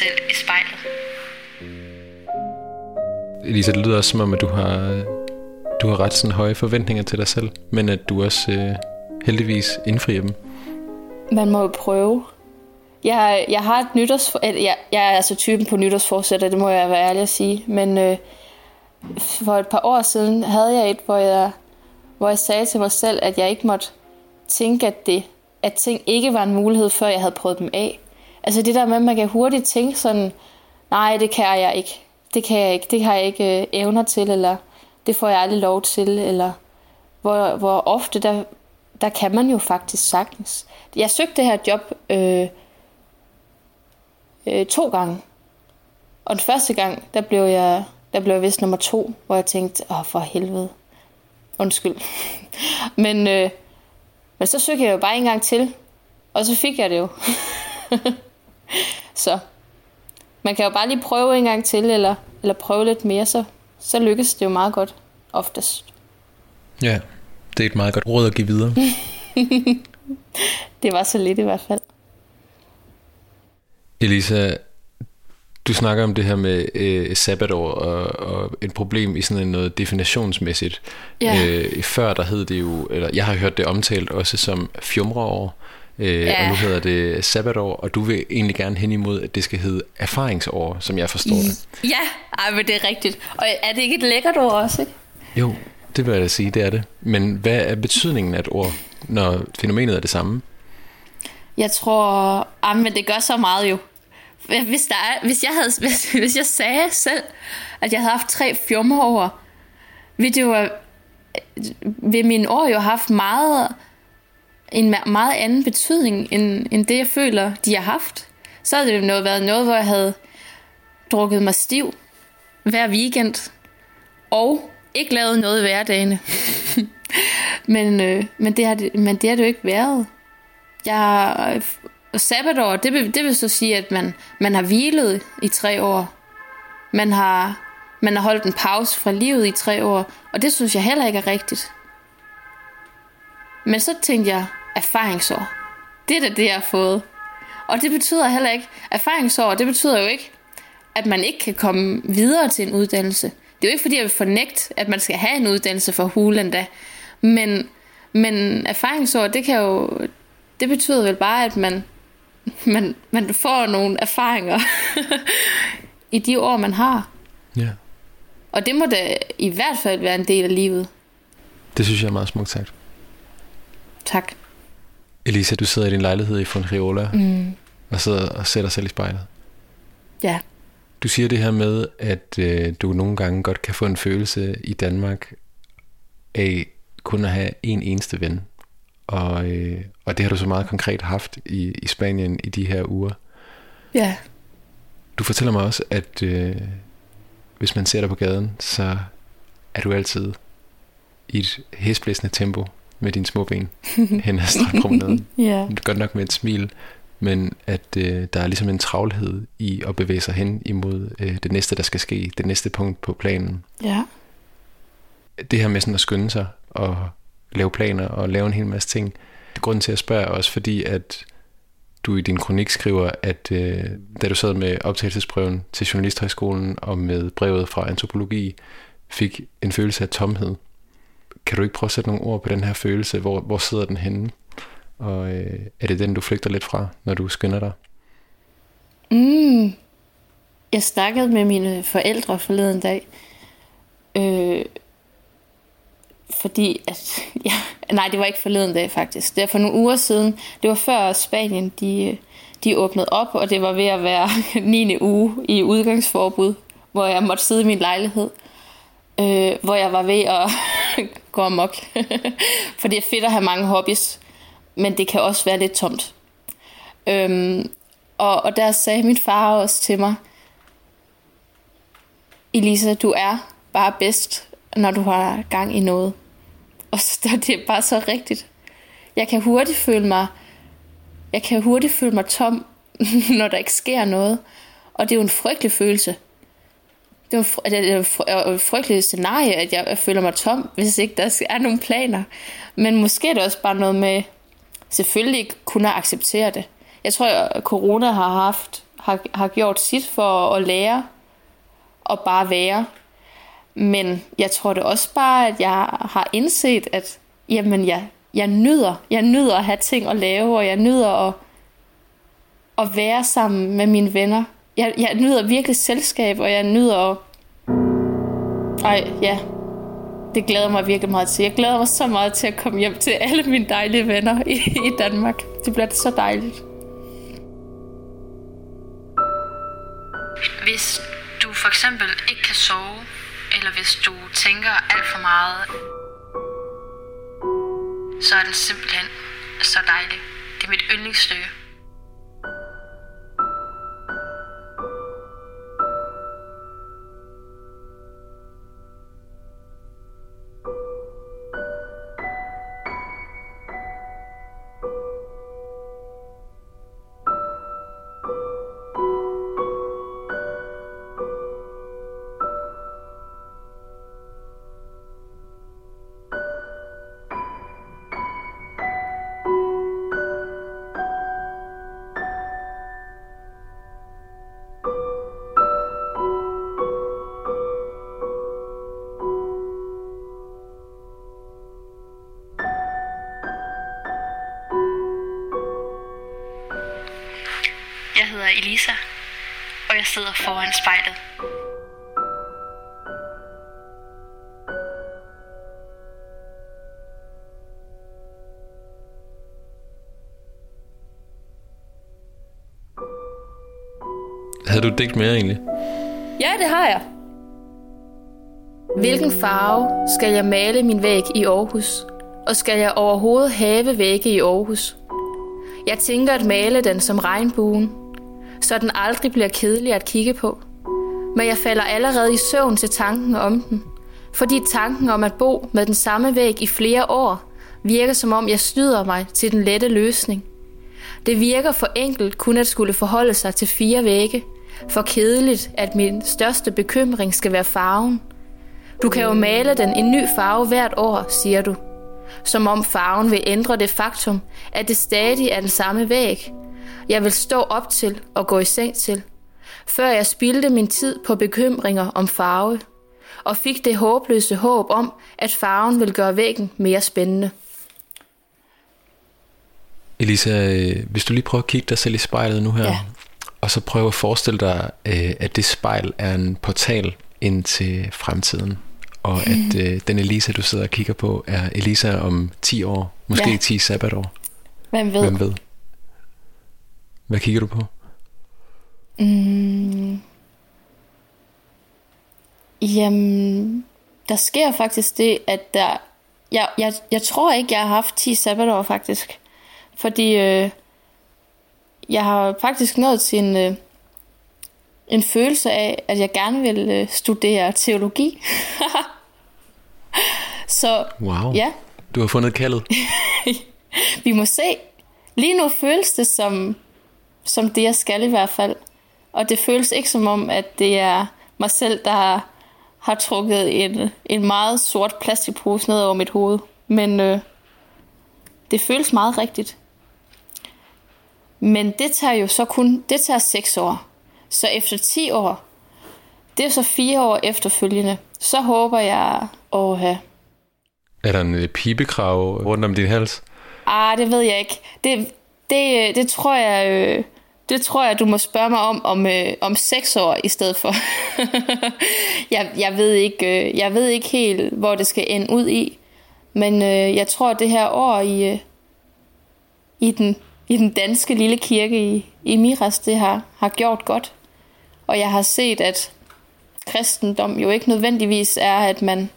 Selv i spejlet. Elisa, det lyder også som om, at du har, du har ret sådan høje forventninger til dig selv, men at du også øh, heldigvis indfrier dem. Man må jo prøve. Jeg, jeg har et nytårs... Jeg, jeg er altså typen på nytårsforsætter, det må jeg være ærlig at sige. Men øh, for et par år siden havde jeg et, hvor jeg, hvor jeg sagde til mig selv, at jeg ikke måtte tænke, at, det, at ting ikke var en mulighed, før jeg havde prøvet dem af. Altså det der med, at man kan hurtigt tænke sådan, nej, det kan jeg ikke. Det kan jeg ikke. Det har jeg ikke øh, evner til, eller det får jeg aldrig lov til, eller hvor, hvor ofte der, der kan man jo faktisk sagtens. Jeg søgte det her job øh, øh, to gange. Og den første gang, der blev jeg, der blev jeg vist nummer to, hvor jeg tænkte, åh for helvede. Undskyld. *laughs* men, øh, men så søgte jeg jo bare en gang til, og så fik jeg det jo. *laughs* så man kan jo bare lige prøve en gang til, eller, eller prøve lidt mere, så, så lykkes det jo meget godt, oftest. Ja, det er et meget godt råd at give videre. *laughs* det var så lidt i hvert fald. Elisa, du snakker om det her med øh, sabbatår og, og et problem i sådan noget definitionsmæssigt. Ja. Øh, før der hed det jo, eller jeg har hørt det omtalt også som fjumreår, øh, Ja. og nu hedder det sabbatår, og du vil egentlig gerne hen imod, at det skal hedde erfaringsår, som jeg forstår det. Ja, ej, men det er rigtigt. Og er det ikke et lækkert ord også, ikke? Jo, det vil jeg da sige, det er det. Men hvad er betydningen af et ord, når fænomenet er det samme? Jeg tror, ah, men det gør så meget jo. Hvis, der er, hvis, jeg havde, *laughs* hvis, hvis jeg sagde selv, at jeg havde haft tre fjummer over, ville, det jo, vil mine år jo have haft meget, en meget anden betydning, end, end det jeg føler, de har haft. Så havde det jo noget, været noget, hvor jeg havde drukket mig stiv hver weekend, og ikke lavet noget i hverdagene. *laughs* men, øh, men, det har det, men det har det jo ikke været. Jeg, og sabbatår, det vil, det vil så sige, at man, man har hvilet i tre år. Man har, man har holdt en pause fra livet i tre år, og det synes jeg heller ikke er rigtigt. Men så tænkte jeg, erfaringsår. Det er da det, jeg har fået. Og det betyder heller ikke, erfaringsår, det betyder jo ikke, at man ikke kan komme videre til en uddannelse. Det er jo ikke fordi, jeg vil fornægte, at man skal have en uddannelse for hulen da. Men, men erfaringsår, det kan jo, det betyder vel bare, at man, man, man får nogle erfaringer *laughs* i de år, man har. Ja. Og det må da i hvert fald være en del af livet. Det synes jeg er meget smukt sagt. Tak. Elisa, du sidder i din lejlighed i Fonriola Mm. og sidder og dig selv i spejlet. Ja. Du siger det her med, at øh, du nogle gange godt kan få en følelse i Danmark af kun at have en eneste ven. Og, øh, og det har du så meget konkret haft i, i Spanien i de her uger. Ja. Du fortæller mig også, at øh, hvis man ser dig på gaden, så er du altid i et hæsblæsende tempo med dine små ben hen ad strandpromenaden. *laughs* Ja. Godt nok med et smil, men at øh, der er ligesom en travlhed i at bevæge sig hen imod øh, det næste, der skal ske, det næste punkt på planen. Ja. Det her med sådan at skynde sig og lave planer og lave en hel masse ting. Det er grunden til at spørge også, fordi at du i din kronik skriver, at øh, da du sad med optagelsesprøven til Journalisthøjskolen og med brevet fra antropologi, fik en følelse af tomhed. Kan du ikke prøve at sætte nogle ord på den her følelse? Hvor, hvor sidder den henne? Og øh, er det den, du flygter lidt fra, når du skynder dig? Mm. Jeg snakkede med mine forældre forleden dag. Øh, fordi at, *laughs* ja, nej, det var ikke forleden dag faktisk. Det er for nogle uger siden. Det var før Spanien, de, de åbnede op, og det var ved at være *laughs* 9. uge i udgangsforbud, hvor jeg måtte sidde i min lejlighed. Øh, hvor jeg var ved at *laughs* gå amok. *laughs* for det er fedt at have mange hobbies, men det kan også være lidt tomt. Øhm, og, og der sagde min far også til mig, Elisa, du er bare bedst, når du har gang i noget. Og så det er bare så rigtigt. Jeg kan hurtigt føle mig, jeg kan hurtigt føle mig tom, *laughs* når der ikke sker noget. Og det er jo en frygtelig følelse. Det er jo fry- det et frygteligt scenarie, at jeg føler mig tom, hvis ikke der er nogen planer. Men måske er det også bare noget med, selvfølgelig ikke kunne acceptere det. Jeg tror, at corona har haft har, har gjort sit for at lære og bare være. Men jeg tror det også bare, at jeg har indset, at jamen, jeg, jeg nyder. Jeg nyder at have ting at lave, og jeg nyder at, at være sammen med mine venner. Jeg, jeg nyder virkelig selskab, og jeg nyder... Ej, ja. Det glæder mig virkelig meget til. Jeg glæder mig så meget til at komme hjem til alle mine dejlige venner i, i Danmark. Det bliver så dejligt. Hvis du for eksempel ikke kan sove, eller hvis du tænker alt for meget, så er den simpelthen så dejlig. Det er mit yndlingsstykke. Havde du et digt mere egentlig? Ja, det har jeg. Hvilken farve skal jeg male min væg i Aarhus? Og skal jeg overhovedet have vægge i Aarhus? Jeg tænker at male den som regnbuen, så den aldrig bliver kedelig at kigge på. Men jeg falder allerede i søvn til tanken om den, fordi tanken om at bo med den samme væg i flere år virker som om jeg snyder mig til den lette løsning. Det virker for enkelt kun at skulle forholde sig til fire vægge, for kedeligt, at min største bekymring skal være farven. Du kan jo male den en ny farve hvert år, siger du. Som om farven vil ændre det faktum, at det stadig er den samme væg. Jeg vil stå op til og gå i seng til, før jeg spildte min tid på bekymringer om farve, og fik det håbløse håb om, at farven vil gøre væggen mere spændende. Elisa, øh, hvis du lige prøver at kigge dig selv i spejlet nu her, Ja. Og så prøve at forestille dig, øh, at det spejl er en portal ind til fremtiden, og at øh, den Elisa, du sidder og kigger på, er Elisa om 10 år, måske Ja. 10 sabbatår. Hvem ved? Hvem ved? Hvad kigger du på? Mm. Jamen, der sker faktisk det, at der... Jeg, jeg, jeg tror ikke, jeg har haft 10 sabbatår, faktisk. Fordi øh, jeg har faktisk nået til en, øh, en følelse af, at jeg gerne vil øh, studere teologi. *laughs* Så Wow. ja, Du har fundet kaldet. *laughs* vi må se. Lige nu føles det som, som det, jeg skal i hvert fald. Og det føles ikke som om, at det er mig selv, der har, har trukket en, en meget sort plastikpose ned over mit hoved. Men øh, det føles meget rigtigt. Men det tager jo så kun, det tager 6 år. Så efter 10 år, det er så fire år efterfølgende, så håber jeg at have Er der en øh, pibekrav rundt om din hals? Ah, det ved jeg ikke. Det, det, øh, det tror jeg... Øh, det tror jeg, du må spørge mig om om, øh, om seks år i stedet for. *laughs* jeg, jeg, ved ikke, øh, jeg ved ikke helt, hvor det skal ende ud i. Men øh, jeg tror, at det her år i, øh, i, den, i den danske lille kirke i, i Miras, det har, har gjort godt. Og jeg har set, at kristendom jo ikke nødvendigvis er, at man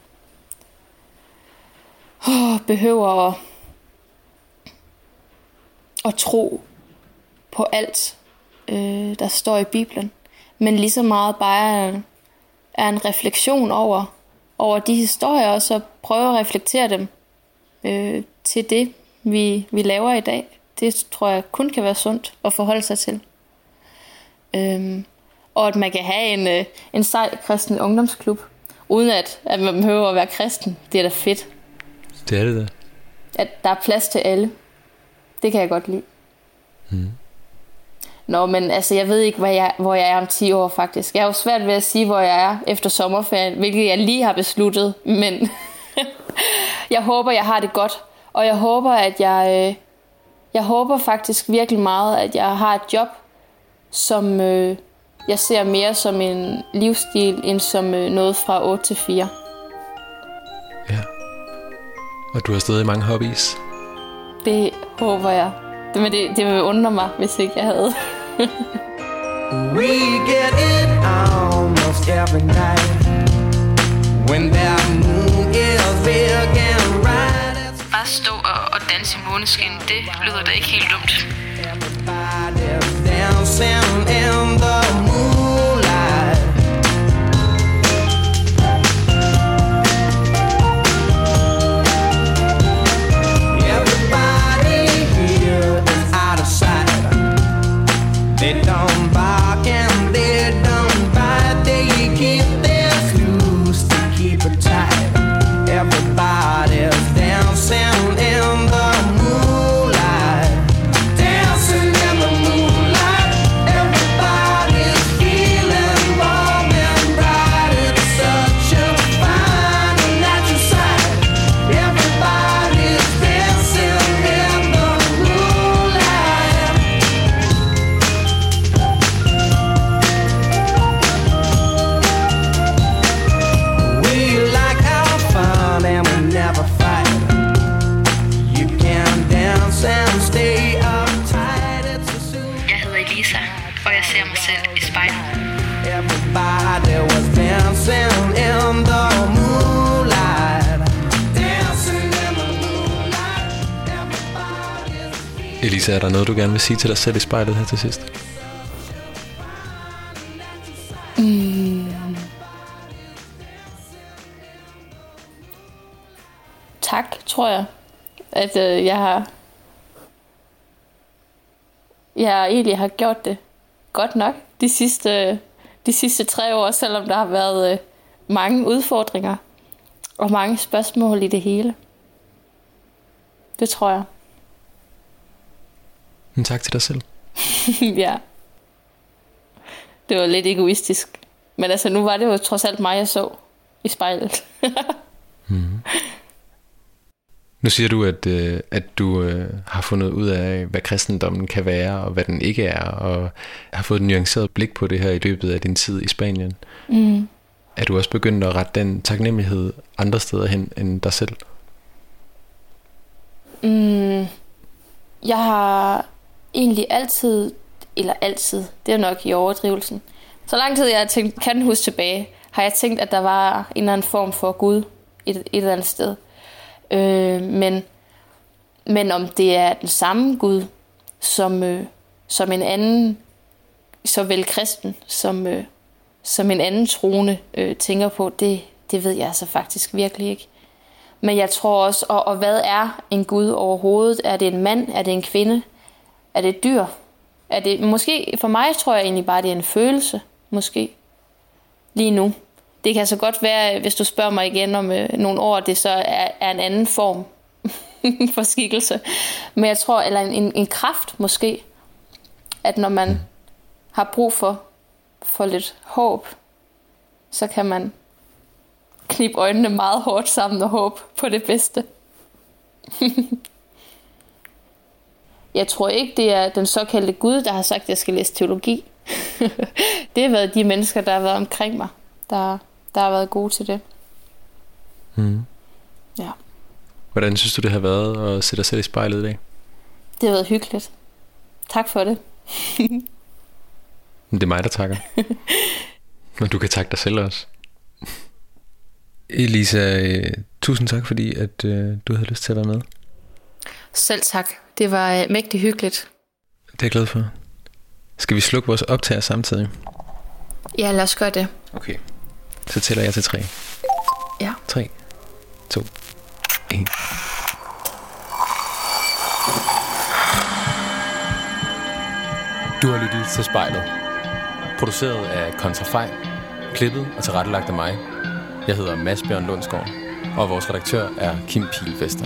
oh, behøver at at tro på alt, øh, der står i Bibelen. Men lige så meget bare er, er en refleksion over, over de historier, og så prøve at reflektere dem øh, til det, vi, vi laver i dag. Det tror jeg kun kan være sundt at forholde sig til. Øhm, og at man kan have en, øh, en sej kristen ungdomsklub, uden at, at man behøver at være kristen. Det er da fedt, Det er det da. at der er plads til alle. Det kan jeg godt lide. Mm. Nå, men altså, jeg ved ikke, hvor jeg, hvor jeg er om 10 år, faktisk. Jeg er jo svært ved at sige, hvor jeg er efter sommerferien, hvilket jeg lige har besluttet, men *laughs* jeg håber, jeg har det godt. Og jeg håber, at jeg, øh, jeg håber faktisk virkelig meget, at jeg har et job, som øh, jeg ser mere som en livsstil, end som øh, noget fra 8 til 4. Ja. Og du har stadig mange hobbies. Det håber jeg. Det, men det, det vil undre mig, hvis ikke jeg havde. We get it almost every night when that moon is big and og, i måneskin, det lyder da ikke helt dumt. Everybody dancing in the moon. Elisa, er der noget, du gerne vil sige til dig selv i spejlet her til sidst? Mm. tak, tror jeg, at øh, jeg har jeg egentlig har gjort det godt nok de sidste, de sidste tre år, selvom der har været øh, mange udfordringer og mange spørgsmål i det hele. Det tror jeg. Men tak til dig selv. *laughs* ja. Det var lidt egoistisk. Men altså, nu var det jo trods alt mig, jeg så i spejlet. *laughs* Nu siger du, at, øh, at du øh, har fundet ud af, hvad kristendommen kan være, og hvad den ikke er, og har fået et nuanceret blik på det her i løbet af din tid i Spanien. Mm. Er du også begyndt at rette den taknemmelighed andre steder hen end dig selv? Mm, jeg har egentlig altid, eller altid, det er nok i overdrivelsen. Så lang tid jeg har tænkt, kan huske tilbage, har jeg tænkt, at der var en eller anden form for Gud et, et eller andet sted. Øh, men, men om det er den samme Gud, som, øh, som en anden, såvel kristen, som, øh, som en anden troende øh, tænker på, det, det ved jeg altså faktisk virkelig ikke. Men jeg tror også, og, og hvad er en Gud overhovedet? Er det en mand? Er det en kvinde? Er det et dyr? Er det, måske, for mig tror jeg egentlig bare, det er en følelse, måske, lige nu. Det kan så godt være, hvis du spørger mig igen om øh, nogle år, det så er, er en anden form *laughs* for skikkelse. Men jeg tror, eller en, en, en kraft måske, at når man har brug for, for lidt håb, så kan man knibe øjnene meget hårdt sammen og håbe på det bedste. *laughs* jeg tror ikke, det er den såkaldte Gud, der har sagt, at jeg skal læse teologi. *laughs* det har været de mennesker, der har været omkring mig, der, der har været gode til det. Mm. Ja. Hvordan synes du, det har været at sætte dig selv i spejlet i dag? Det har været hyggeligt. Tak for det. *laughs* Det er mig, der takker. *laughs* Men du kan takke dig selv også. Elisa, øh, tusind tak, fordi at, øh, du havde lyst til at være med. Selv tak. Det var øh, mægtig hyggeligt. Det er jeg glad for. Skal vi slukke vores optager samtidig? Ja, lad os gøre det. Okay. Så tæller jeg til tre. Ja. 3, 2, 1. Du har lyttet til spejlet. Produceret af Kontrafej, klippet og tilrettelagt af mig. Jeg hedder Mads Bjørn Lundsgaard, og vores redaktør er Kim Pilfester.